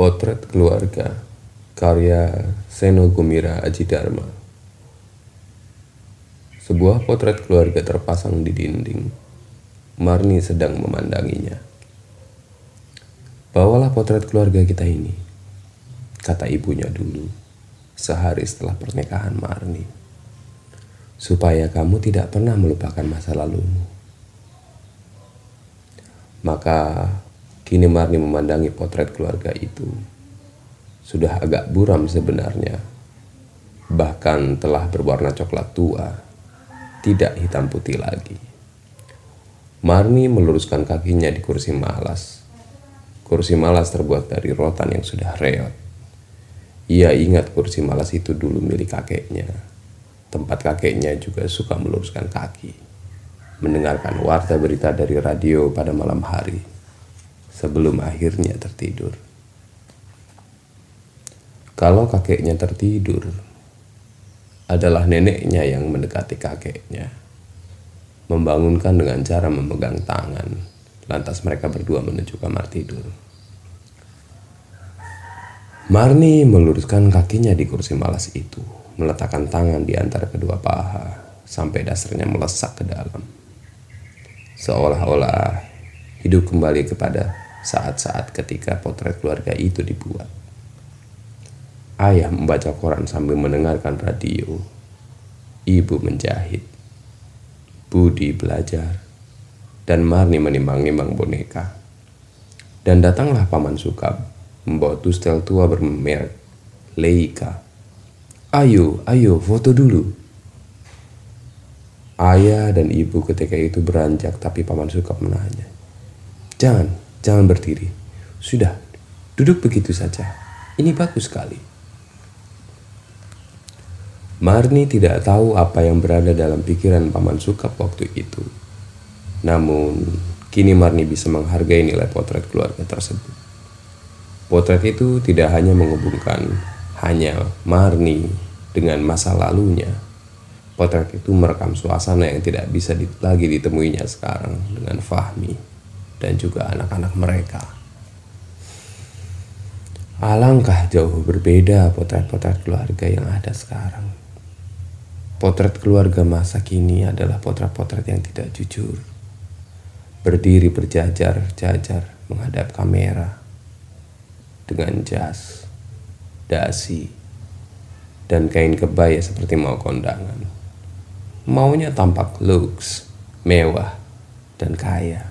Potret Keluarga Karya Seno Gumira Aji Dharma Sebuah potret keluarga terpasang di dinding. Marni sedang memandanginya. Bawalah potret keluarga kita ini, kata ibunya dulu, sehari setelah pernikahan Marni. Supaya kamu tidak pernah melupakan masa lalumu. Maka kini Marni memandangi potret keluarga itu. Sudah agak buram sebenarnya, bahkan telah berwarna coklat tua, tidak hitam putih lagi. Marni meluruskan kakinya di kursi malas Kursi malas terbuat dari rotan yang sudah reot. Ia ingat kursi malas itu dulu milik kakeknya. Tempat kakeknya juga suka meluruskan kaki. Mendengarkan warta berita dari radio pada malam hari. Sebelum akhirnya tertidur. Kalau kakeknya tertidur, adalah neneknya yang mendekati kakeknya. Membangunkan dengan cara memegang tangan Lantas mereka berdua menuju kamar tidur. Marni meluruskan kakinya di kursi malas itu, meletakkan tangan di antara kedua paha sampai dasarnya melesak ke dalam. Seolah-olah hidup kembali kepada saat-saat ketika potret keluarga itu dibuat. Ayah membaca koran sambil mendengarkan radio. Ibu menjahit. Budi belajar dan Marni menimbang-nimbang boneka. Dan datanglah Paman Sukab membawa tustel tua bermerek Leica. Ayo, ayo foto dulu. Ayah dan ibu ketika itu beranjak tapi Paman Sukab menanya. Jangan, jangan berdiri. Sudah, duduk begitu saja. Ini bagus sekali. Marni tidak tahu apa yang berada dalam pikiran Paman Sukab waktu itu. Namun, kini Marni bisa menghargai nilai potret keluarga tersebut. Potret itu tidak hanya menghubungkan hanya Marni dengan masa lalunya. Potret itu merekam suasana yang tidak bisa lagi ditemuinya sekarang dengan Fahmi dan juga anak-anak mereka. Alangkah jauh berbeda potret-potret keluarga yang ada sekarang. Potret keluarga masa kini adalah potret-potret yang tidak jujur berdiri berjajar-jajar menghadap kamera dengan jas, dasi, dan kain kebaya seperti mau kondangan. Maunya tampak looks, mewah, dan kaya.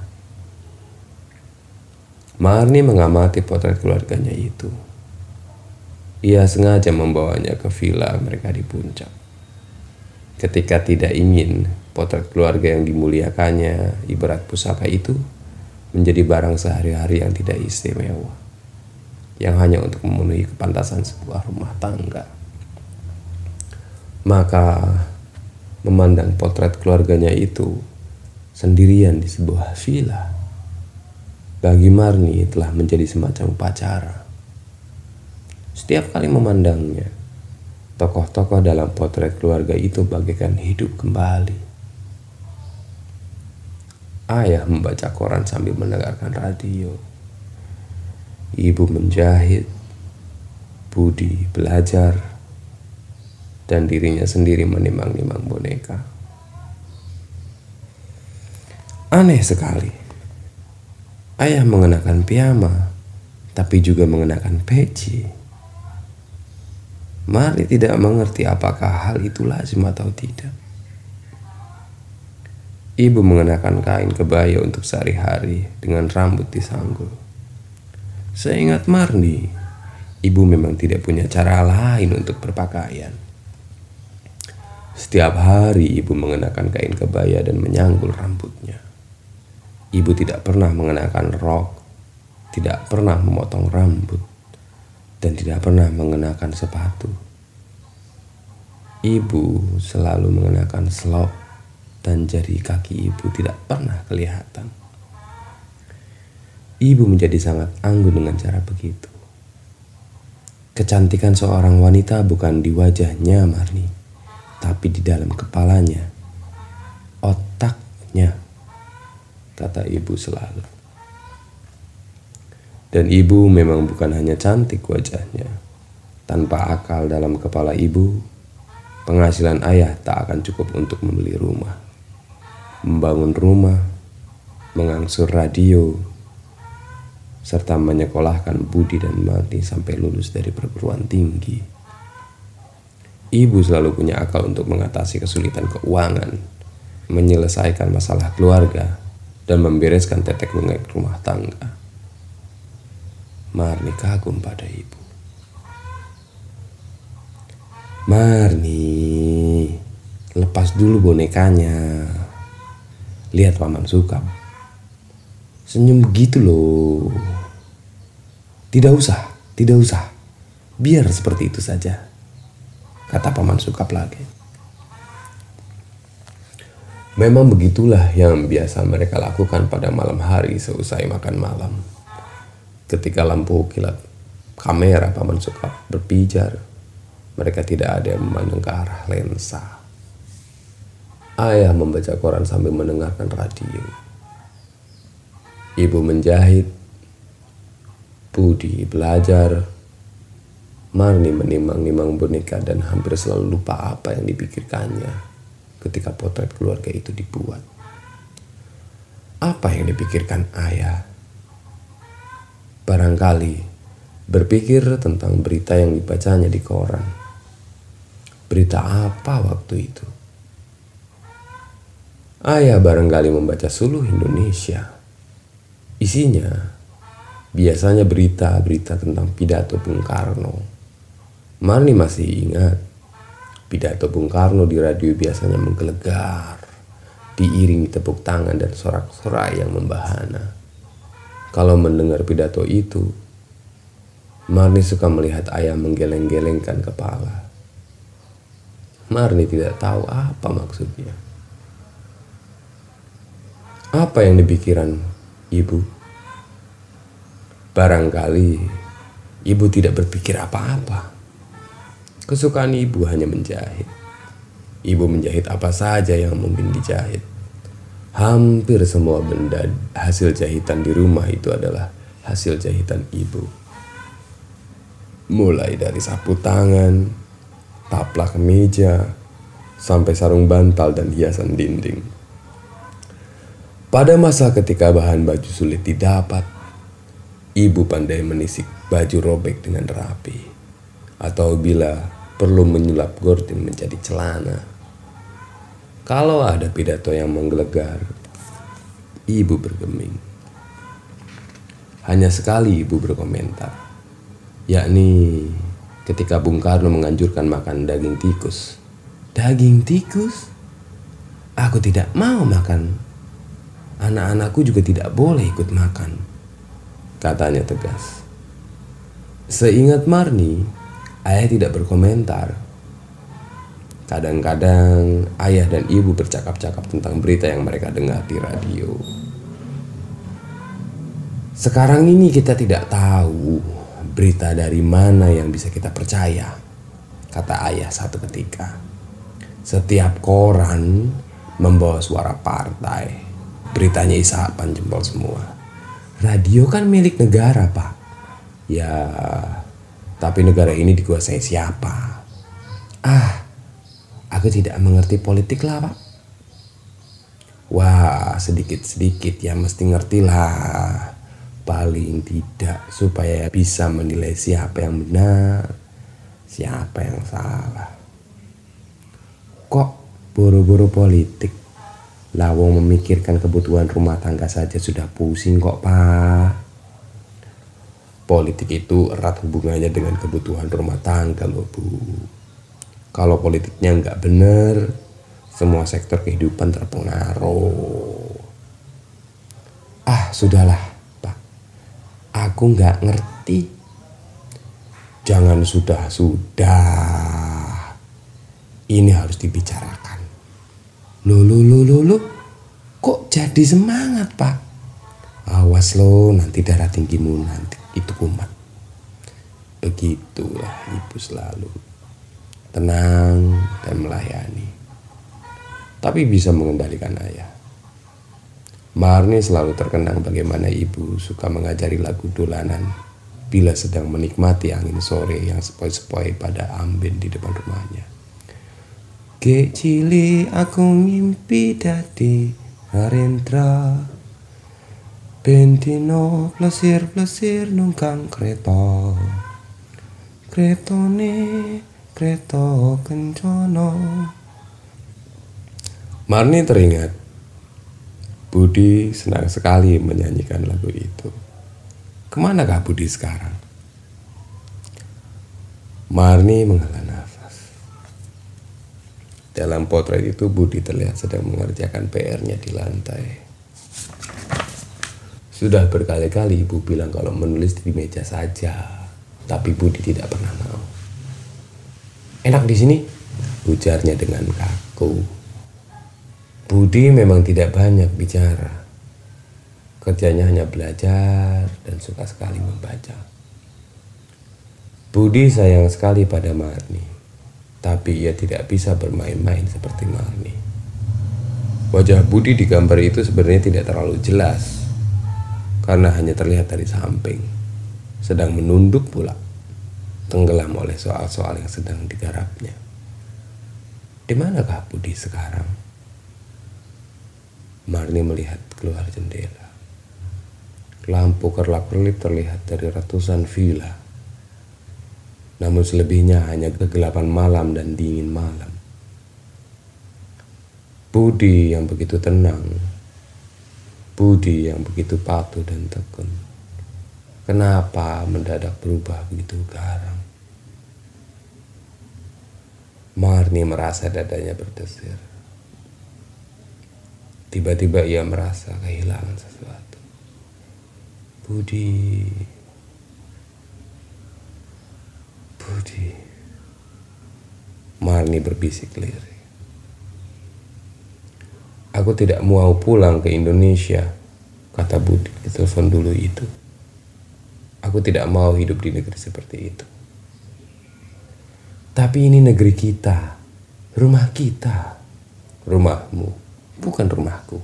Marni mengamati potret keluarganya itu. Ia sengaja membawanya ke villa mereka di puncak. Ketika tidak ingin potret keluarga yang dimuliakannya ibarat pusaka itu menjadi barang sehari-hari yang tidak istimewa yang hanya untuk memenuhi kepantasan sebuah rumah tangga maka memandang potret keluarganya itu sendirian di sebuah villa bagi Marni telah menjadi semacam upacara setiap kali memandangnya tokoh-tokoh dalam potret keluarga itu bagaikan hidup kembali Ayah membaca koran sambil mendengarkan radio. Ibu menjahit, Budi belajar, dan dirinya sendiri menimang-nimang boneka. Aneh sekali. Ayah mengenakan piyama, tapi juga mengenakan peci. Mari tidak mengerti apakah hal itu lazim atau tidak. Ibu mengenakan kain kebaya untuk sehari-hari dengan rambut disanggul. Seingat Marni, ibu memang tidak punya cara lain untuk berpakaian. Setiap hari ibu mengenakan kain kebaya dan menyanggul rambutnya. Ibu tidak pernah mengenakan rok, tidak pernah memotong rambut, dan tidak pernah mengenakan sepatu. Ibu selalu mengenakan slop dan jari kaki ibu tidak pernah kelihatan. Ibu menjadi sangat anggun dengan cara begitu. Kecantikan seorang wanita bukan di wajahnya, Marni, tapi di dalam kepalanya, otaknya, kata ibu selalu. Dan ibu memang bukan hanya cantik wajahnya. Tanpa akal dalam kepala ibu, penghasilan ayah tak akan cukup untuk membeli rumah. Membangun rumah, mengangsur radio, serta menyekolahkan Budi dan Mati sampai lulus dari perguruan tinggi. Ibu selalu punya akal untuk mengatasi kesulitan keuangan, menyelesaikan masalah keluarga, dan membereskan tetek bengek rumah tangga. Marni kagum pada ibu. Marni, lepas dulu bonekanya. Lihat paman suka. Senyum begitu loh. Tidak usah, tidak usah. Biar seperti itu saja. Kata paman suka lagi. Memang begitulah yang biasa mereka lakukan pada malam hari seusai makan malam ketika lampu kilat kamera paman suka berpijar, mereka tidak ada yang memandang ke arah lensa. Ayah membaca koran sambil mendengarkan radio. Ibu menjahit, Budi belajar, Marni menimang-nimang boneka dan hampir selalu lupa apa yang dipikirkannya ketika potret keluarga itu dibuat. Apa yang dipikirkan ayah Barangkali berpikir tentang berita yang dibacanya di koran. Berita apa waktu itu? Ayah barangkali membaca Suluh Indonesia. Isinya biasanya berita-berita tentang pidato Bung Karno. Marni masih ingat pidato Bung Karno di radio biasanya menggelegar, diiringi tepuk tangan dan sorak-sorai yang membahana. Kalau mendengar pidato itu, Marni suka melihat ayah menggeleng-gelengkan kepala. Marni tidak tahu apa maksudnya. Apa yang dipikiran ibu? Barangkali ibu tidak berpikir apa-apa. Kesukaan ibu hanya menjahit. Ibu menjahit apa saja yang mungkin dijahit. Hampir semua benda hasil jahitan di rumah itu adalah hasil jahitan ibu. Mulai dari sapu tangan, taplak meja, sampai sarung bantal dan hiasan dinding. Pada masa ketika bahan baju sulit didapat, ibu pandai menisik baju robek dengan rapi. Atau bila perlu menyulap gorden menjadi celana kalau ada pidato yang menggelegar, ibu bergeming. Hanya sekali ibu berkomentar, yakni ketika Bung Karno menganjurkan makan daging tikus. Daging tikus? Aku tidak mau makan. Anak-anakku juga tidak boleh ikut makan. Katanya tegas. Seingat Marni, ayah tidak berkomentar Kadang-kadang ayah dan ibu bercakap-cakap tentang berita yang mereka dengar di radio. Sekarang ini kita tidak tahu berita dari mana yang bisa kita percaya, kata ayah satu ketika. Setiap koran membawa suara partai, beritanya isapan jempol semua. Radio kan milik negara, Pak. Ya, tapi negara ini dikuasai siapa? Ah, Aku tidak mengerti politik lah pak. Wah sedikit-sedikit ya mesti ngerti lah. Paling tidak supaya bisa menilai siapa yang benar, siapa yang salah. Kok buru-buru politik? Lawong memikirkan kebutuhan rumah tangga saja sudah pusing kok pak. Politik itu erat hubungannya dengan kebutuhan rumah tangga loh bu. Kalau politiknya nggak bener, semua sektor kehidupan terpengaruh. Ah, sudahlah, Pak. Aku nggak ngerti. Jangan sudah-sudah. Ini harus dibicarakan. Lo, lo, lo, lo, lo. Kok jadi semangat, Pak? Awas lo, nanti darah tinggimu nanti itu kumat. Begitulah ibu selalu tenang dan melayani. Tapi bisa mengendalikan ayah. Marni selalu terkenang bagaimana ibu suka mengajari lagu dolanan bila sedang menikmati angin sore yang sepoi-sepoi pada amben di depan rumahnya. Kecili aku mimpi dadi Harendra Bentino plesir-plesir nungkang kereta Kretone kereta kencana Marni teringat Budi senang sekali menyanyikan lagu itu Ke manakah Budi sekarang? Marni menghela nafas. Dalam potret itu Budi terlihat sedang mengerjakan PR-nya di lantai. Sudah berkali-kali ibu bilang kalau menulis di meja saja, tapi Budi tidak pernah mau. Enak di sini, ujarnya dengan kaku. Budi memang tidak banyak bicara. Kerjanya hanya belajar dan suka sekali membaca. Budi sayang sekali pada Marni, tapi ia tidak bisa bermain-main seperti Marni. Wajah Budi di gambar itu sebenarnya tidak terlalu jelas, karena hanya terlihat dari samping, sedang menunduk pula tenggelam oleh soal-soal yang sedang digarapnya. Di manakah Budi sekarang? Marni melihat keluar jendela. Lampu kerlap-kerlip terlihat dari ratusan villa. Namun selebihnya hanya kegelapan malam dan dingin malam. Budi yang begitu tenang, Budi yang begitu patuh dan tekun. Kenapa mendadak berubah begitu garang? Marni merasa dadanya berdesir. Tiba-tiba ia merasa kehilangan sesuatu. Budi. Budi. Marni berbisik lirik. Aku tidak mau pulang ke Indonesia, kata Budi di telepon dulu itu. Aku tidak mau hidup di negeri seperti itu. Tapi ini negeri kita, rumah kita, rumahmu, bukan rumahku.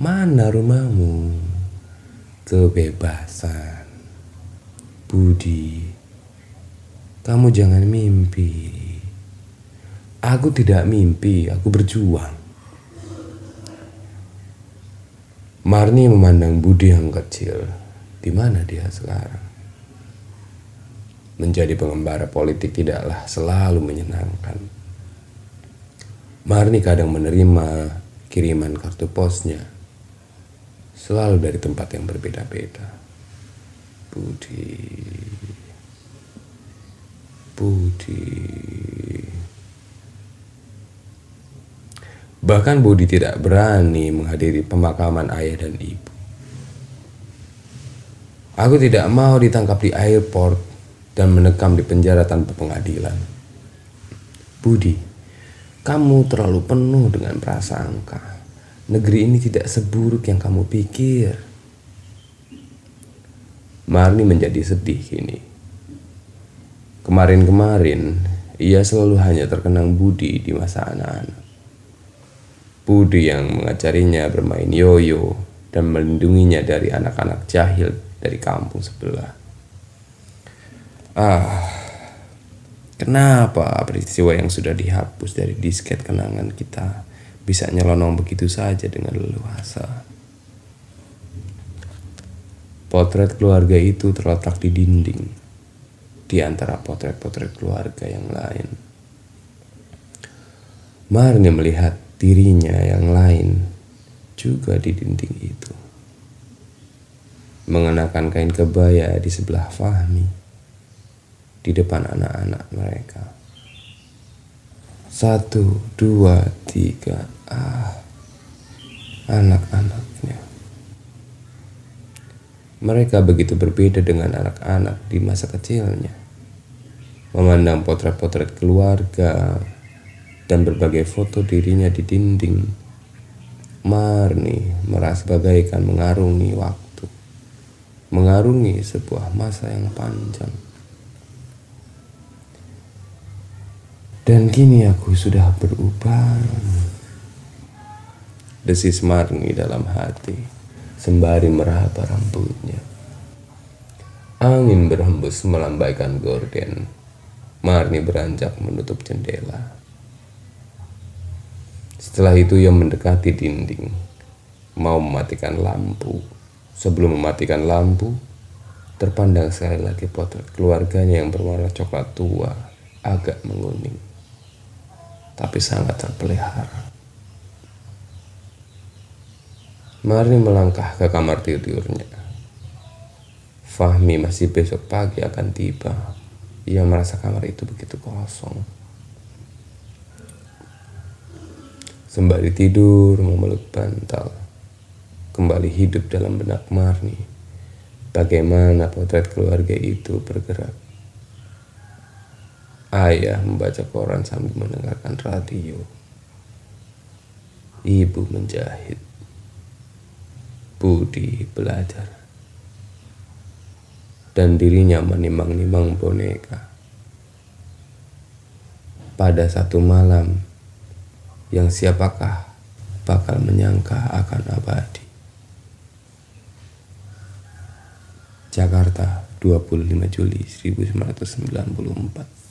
Mana rumahmu? Kebebasan, Budi. Kamu jangan mimpi. Aku tidak mimpi, aku berjuang. Marni memandang Budi yang kecil. Di mana dia sekarang? menjadi pengembara politik tidaklah selalu menyenangkan. Marni kadang menerima kiriman kartu posnya selalu dari tempat yang berbeda-beda. Budi, Budi. Bahkan Budi tidak berani menghadiri pemakaman ayah dan ibu. Aku tidak mau ditangkap di airport dan menekam di penjara tanpa pengadilan. Budi, kamu terlalu penuh dengan prasangka. Negeri ini tidak seburuk yang kamu pikir. Marni menjadi sedih kini. Kemarin-kemarin, ia selalu hanya terkenang Budi di masa anak-anak. Budi yang mengajarinya bermain yoyo dan melindunginya dari anak-anak jahil dari kampung sebelah. Ah, kenapa peristiwa yang sudah dihapus dari disket kenangan kita bisa nyelonong begitu saja dengan leluasa? Potret keluarga itu terletak di dinding di antara potret-potret keluarga yang lain. Marni melihat dirinya yang lain juga di dinding itu. Mengenakan kain kebaya di sebelah Fahmi di depan anak-anak mereka. Satu, dua, tiga, ah, anak-anaknya. Mereka begitu berbeda dengan anak-anak di masa kecilnya. Memandang potret-potret keluarga dan berbagai foto dirinya di dinding. Marni merasa bagaikan mengarungi waktu, mengarungi sebuah masa yang panjang. Dan kini aku sudah berubah. Desis Marni dalam hati Sembari meraba rambutnya Angin berhembus melambaikan gorden Marni beranjak menutup jendela Setelah itu ia mendekati dinding Mau mematikan lampu Sebelum mematikan lampu Terpandang sekali lagi potret keluarganya yang berwarna coklat tua Agak menguning Tapi sangat terpelihara Marni melangkah ke kamar tidurnya. Fahmi masih besok pagi akan tiba. Ia merasa kamar itu begitu kosong. Sembari tidur memeluk bantal, kembali hidup dalam benak Marni. Bagaimana potret keluarga itu bergerak. Ayah membaca koran sambil mendengarkan radio. Ibu menjahit. Budi belajar. Dan dirinya menimang-nimang boneka. Pada satu malam, yang siapakah bakal menyangka akan abadi. Jakarta, 25 Juli 1994